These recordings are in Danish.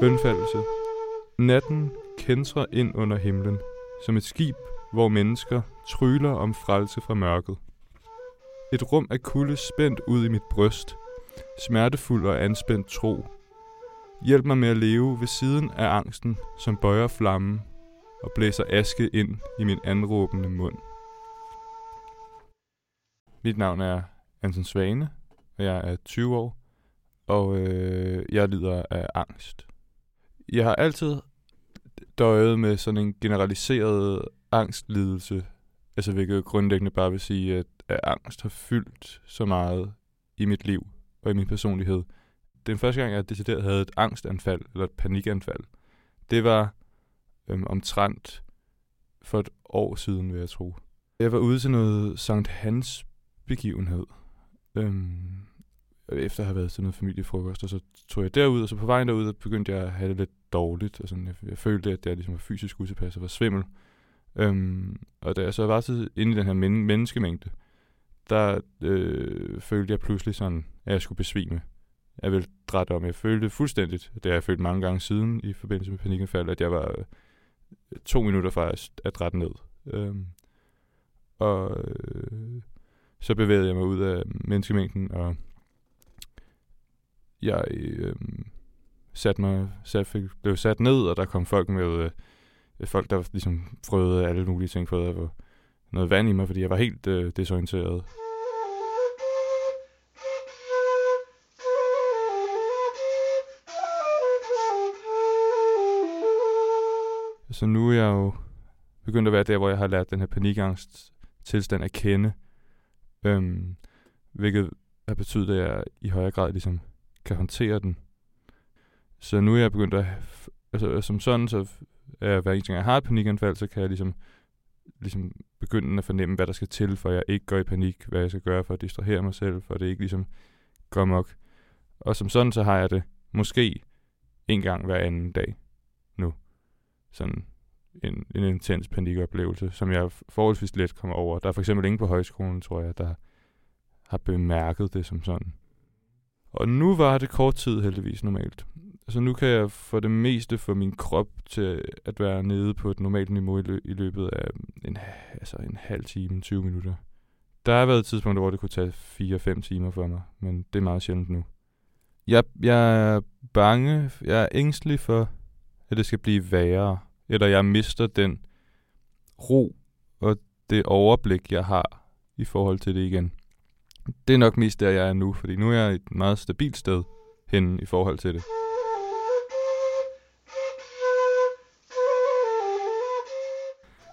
Bønfaldelse. Natten kentrer ind under himlen, som et skib, hvor mennesker tryller om frelse fra mørket. Et rum af kulde spændt ud i mit bryst, smertefuld og anspændt tro. Hjælp mig med at leve ved siden af angsten, som bøjer flammen og blæser aske ind i min anråbende mund. Mit navn er Anton Svane, og jeg er 20 år, og øh, jeg lider af angst. Jeg har altid døjet med sådan en generaliseret angstlidelse, altså hvilket grundlæggende bare vil sige, at, at angst har fyldt så meget i mit liv og i min personlighed. Den første gang, jeg decideret havde et angstanfald, eller et panikanfald, det var øhm, omtrent for et år siden, vil jeg tro. Jeg var ude til noget Sankt Hans begivenhed. Øhm, efter at have været til noget familiefrokost, og så tog jeg derud, og så på vejen derud, og begyndte jeg at have det lidt dårligt, og sådan, jeg, jeg følte, at jeg ligesom var fysisk utilpas og var svimmel. Øhm, og da jeg så var til inde i den her men- menneskemængde, der øh, følte jeg pludselig sådan, at jeg skulle besvime. Jeg ville drætte om. Jeg følte fuldstændigt, det har jeg følt mange gange siden i forbindelse med panikanfald, at jeg var øh, to minutter fra at, at drætte ned. Øhm, og øh, så bevægede jeg mig ud af menneskemængden, og jeg øh, sat mig, sat, fik, blev sat ned, og der kom folk med øh, øh folk, der ligesom frøede alle mulige ting for at få noget vand i mig, fordi jeg var helt øh, desorienteret. Så nu er jeg jo begyndt at være der, hvor jeg har lært den her panikangst tilstand at kende. Øhm, hvilket har betydet, at jeg i højere grad ligesom kan håndtere den. Så nu er jeg begyndt at, altså som sådan, så er hver eneste gang jeg har et panikanfald, så kan jeg ligesom, ligesom begynde at fornemme, hvad der skal til, for jeg ikke går i panik, hvad jeg skal gøre for at distrahere mig selv, for det ikke ligesom går mok. Og som sådan, så har jeg det måske en gang hver anden dag nu. Sådan en, en intens panikoplevelse, som jeg forholdsvis let kommer over. Der er for eksempel ingen på højskolen, tror jeg, der har bemærket det som sådan. Og nu var det kort tid heldigvis normalt. Så nu kan jeg for det meste få min krop til at være nede på et normalt niveau i, lø- i løbet af en, altså en halv time, 20 minutter. Der har været tidspunkter, hvor det kunne tage 4-5 timer for mig, men det er meget sjældent nu. Jeg, jeg er bange, jeg er ængstelig for, at det skal blive værre, eller jeg mister den ro og det overblik, jeg har i forhold til det igen. Det er nok mest der, jeg er nu, fordi nu er jeg et meget stabilt sted hen i forhold til det.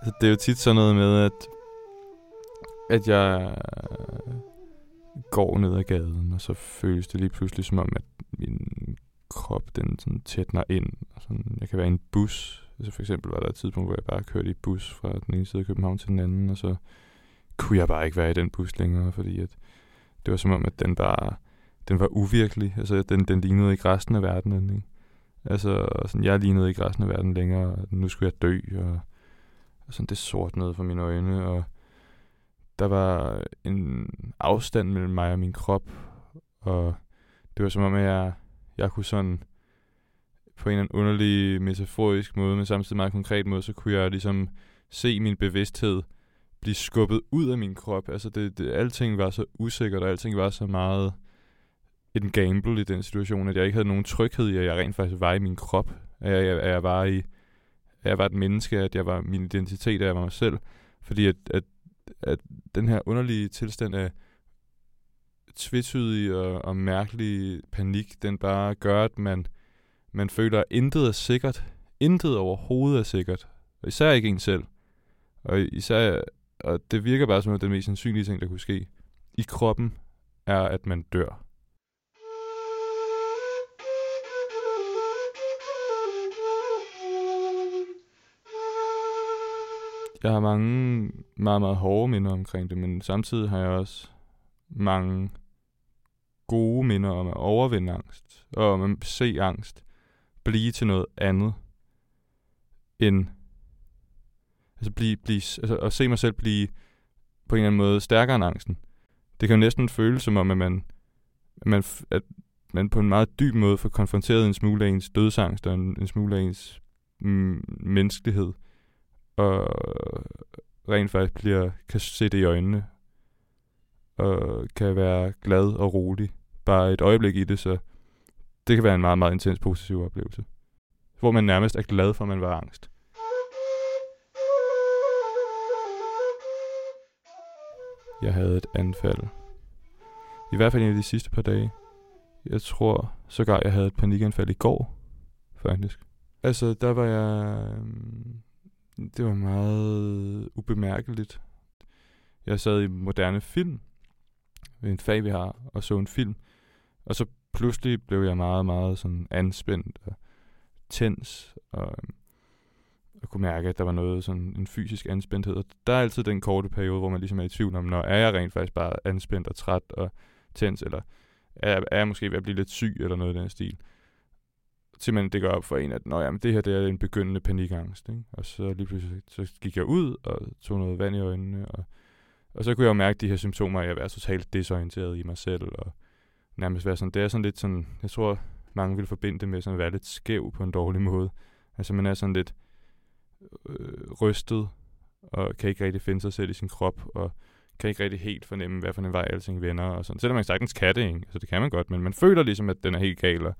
Altså, det er jo tit sådan noget med, at, at jeg går ned ad gaden, og så føles det lige pludselig som om, at min krop den sådan tætner ind. Og sådan, jeg kan være i en bus. Altså for eksempel var der et tidspunkt, hvor jeg bare kørte i bus fra den ene side af København til den anden, og så kunne jeg bare ikke være i den bus længere, fordi at det var som om, at den bare, den var uvirkelig. Altså, den, den lignede ikke resten af verden. Ikke? Altså, sådan, jeg lignede ikke resten af verden længere, og nu skulle jeg dø, og, og sådan, det sort noget for mine øjne, og der var en afstand mellem mig og min krop, og det var som om, at jeg, jeg kunne sådan, på en eller anden underlig metaforisk måde, men samtidig meget konkret måde, så kunne jeg ligesom se min bevidsthed blive skubbet ud af min krop. Altså, det, det, alting var så usikkert, og alting var så meget en gamble i den situation, at jeg ikke havde nogen tryghed i, at jeg rent faktisk var i min krop. At jeg, at jeg var i jeg var et menneske, at jeg var min identitet, at jeg var mig selv. Fordi at, at, at den her underlige tilstand af tvetydig og, og mærkelig panik, den bare gør, at man, man føler, at intet er sikkert. Intet overhovedet er sikkert. Og især ikke en selv. Og især og det virker bare som, at den mest sandsynlige ting, der kunne ske i kroppen, er, at man dør. Jeg har mange meget, meget hårde minder omkring det, men samtidig har jeg også mange gode minder om at overvinde angst, og om at se angst blive til noget andet end altså blive, blive, altså at se mig selv blive på en eller anden måde stærkere end angsten. Det kan jo næsten føles som om, at man, at man at man på en meget dyb måde får konfronteret en smule af ens dødsangst og en, en smule af ens mm, menneskelighed. Og rent faktisk bliver, kan se det i øjnene. Og kan være glad og rolig. Bare et øjeblik i det, så det kan være en meget, meget intens positiv oplevelse. Hvor man nærmest er glad for, at man var angst. Jeg havde et anfald. I hvert fald en af de sidste par dage. Jeg tror sågar, jeg havde et panikanfald i går, faktisk. Altså, der var jeg... Øhm, det var meget ubemærkeligt. Jeg sad i moderne film, ved en fag, vi har, og så en film. Og så pludselig blev jeg meget, meget sådan anspændt og tens, og øhm, og kunne mærke, at der var noget sådan en fysisk anspændthed. Og der er altid den korte periode, hvor man ligesom er i tvivl om, når er jeg rent faktisk bare anspændt og træt og tens, eller er, er jeg måske ved at blive lidt syg, eller noget i den stil. Til man det går op for en, at Nå, jamen, det her det er en begyndende panikangst. Ikke? Og så lige pludselig så gik jeg ud og tog noget vand i øjnene, og, og så kunne jeg jo mærke de her symptomer, at jeg var totalt desorienteret i mig selv, og nærmest være sådan, det er sådan lidt sådan, jeg tror, mange vil forbinde det med sådan at være lidt skæv på en dårlig måde. Altså man er sådan lidt øh, rystet, og kan ikke rigtig finde sig selv i sin krop, og kan ikke rigtig helt fornemme, hvad for en vej alting vender, og sådan. Selvom man sagtens kan det, ikke? Altså, det kan man godt, men man føler ligesom, at den er helt gal, og,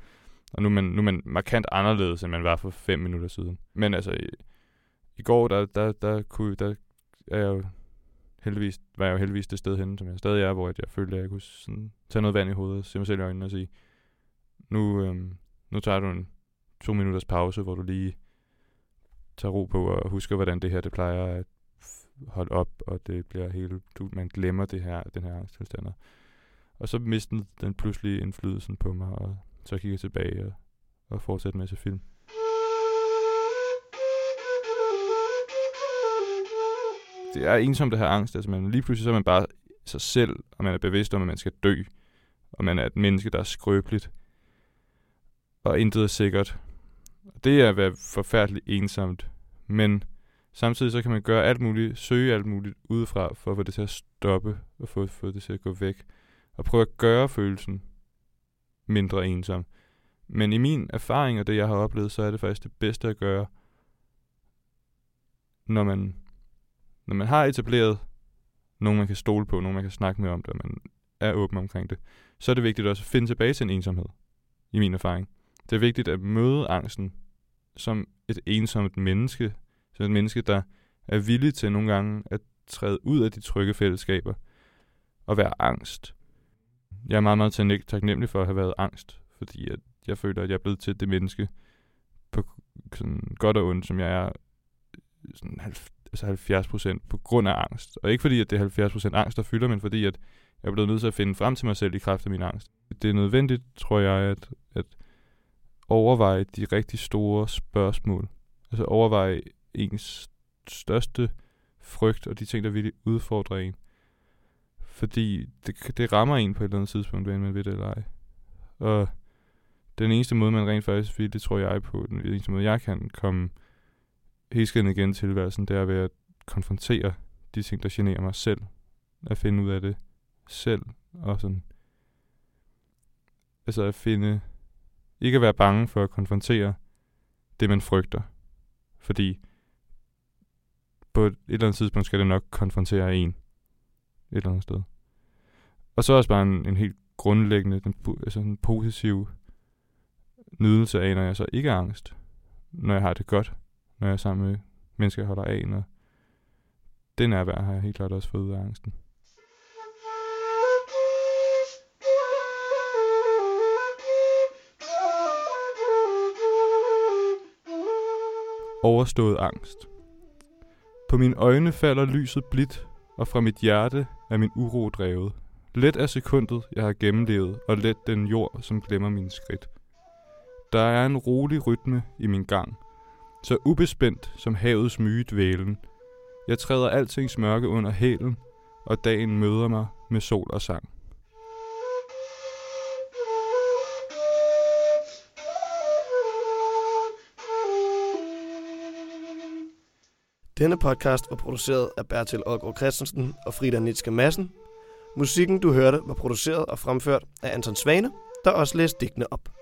og nu, er man, nu er man markant anderledes, end man var for fem minutter siden. Men altså, i, i går, der, der, der, kunne, der er jeg jo heldigvis, var jeg jo heldigvis det sted henne, som jeg stadig er, hvor jeg følte, at jeg kunne sådan, tage noget vand i hovedet, se mig selv i øjnene og sige, nu, øhm, nu tager du en to minutters pause, hvor du lige tager ro på og husker, hvordan det her det plejer at holde op, og det bliver helt, du, man glemmer det her, den her angsttilstand. Og så mistede den pludselig indflydelsen på mig, og så gik jeg tilbage og, og fortsætte med at se film. Det er ensomt at have angst, altså man, lige pludselig så er man bare sig selv, og man er bevidst om, at man skal dø, og man er et menneske, der er skrøbeligt, og intet er sikkert. Det er at være forfærdeligt ensomt, men samtidig så kan man gøre alt muligt, søge alt muligt udefra, for at få det til at stoppe, og få, få det til at gå væk, og prøve at gøre følelsen mindre ensom. Men i min erfaring og det, jeg har oplevet, så er det faktisk det bedste at gøre, når man, når man har etableret nogen, man kan stole på, nogen, man kan snakke med om det, og man er åben omkring det, så er det vigtigt også at finde tilbage til en ensomhed, i min erfaring. Det er vigtigt at møde angsten som et ensomt menneske, som et menneske, der er villig til nogle gange at træde ud af de trygge fællesskaber og være angst. Jeg er meget, meget taknemmelig for at have været angst, fordi at jeg føler, at jeg er blevet til det menneske på sådan godt og ondt, som jeg er sådan altså 70 procent på grund af angst. Og ikke fordi, at det er 70 procent angst, der fylder, men fordi, at jeg er blevet nødt til at finde frem til mig selv i kraft af min angst. Det er nødvendigt, tror jeg, at, at overveje de rigtig store spørgsmål. Altså overveje ens største frygt og de ting, der vil udfordre en. Fordi det, det rammer en på et eller andet tidspunkt, hvad man ved det eller ej. Og den eneste måde, man rent faktisk vil, det tror jeg på, den eneste måde, jeg kan komme helt igen til tilværelsen, det er ved at konfrontere de ting, der generer mig selv. At finde ud af det selv. Og sådan, altså at finde ikke at være bange for at konfrontere det, man frygter. Fordi på et eller andet tidspunkt skal det nok konfrontere en et eller andet sted. Og så også bare en, en helt grundlæggende, den, altså en positiv nydelse af, når jeg så ikke er angst. Når jeg har det godt. Når jeg er sammen med mennesker, jeg holder af. Når det nærvær har jeg helt klart også fået ud af angsten. overstået angst. På mine øjne falder lyset blidt, og fra mit hjerte er min uro drevet. Let er sekundet, jeg har gennemlevet, og let den jord, som glemmer mine skridt. Der er en rolig rytme i min gang, så ubespændt som havets myge dvælen. Jeg træder altings mørke under hælen, og dagen møder mig med sol og sang. Denne podcast var produceret af Bertil Ågaard Christensen og Frida Nitske Madsen. Musikken, du hørte, var produceret og fremført af Anton Svane. der også læste digtene op.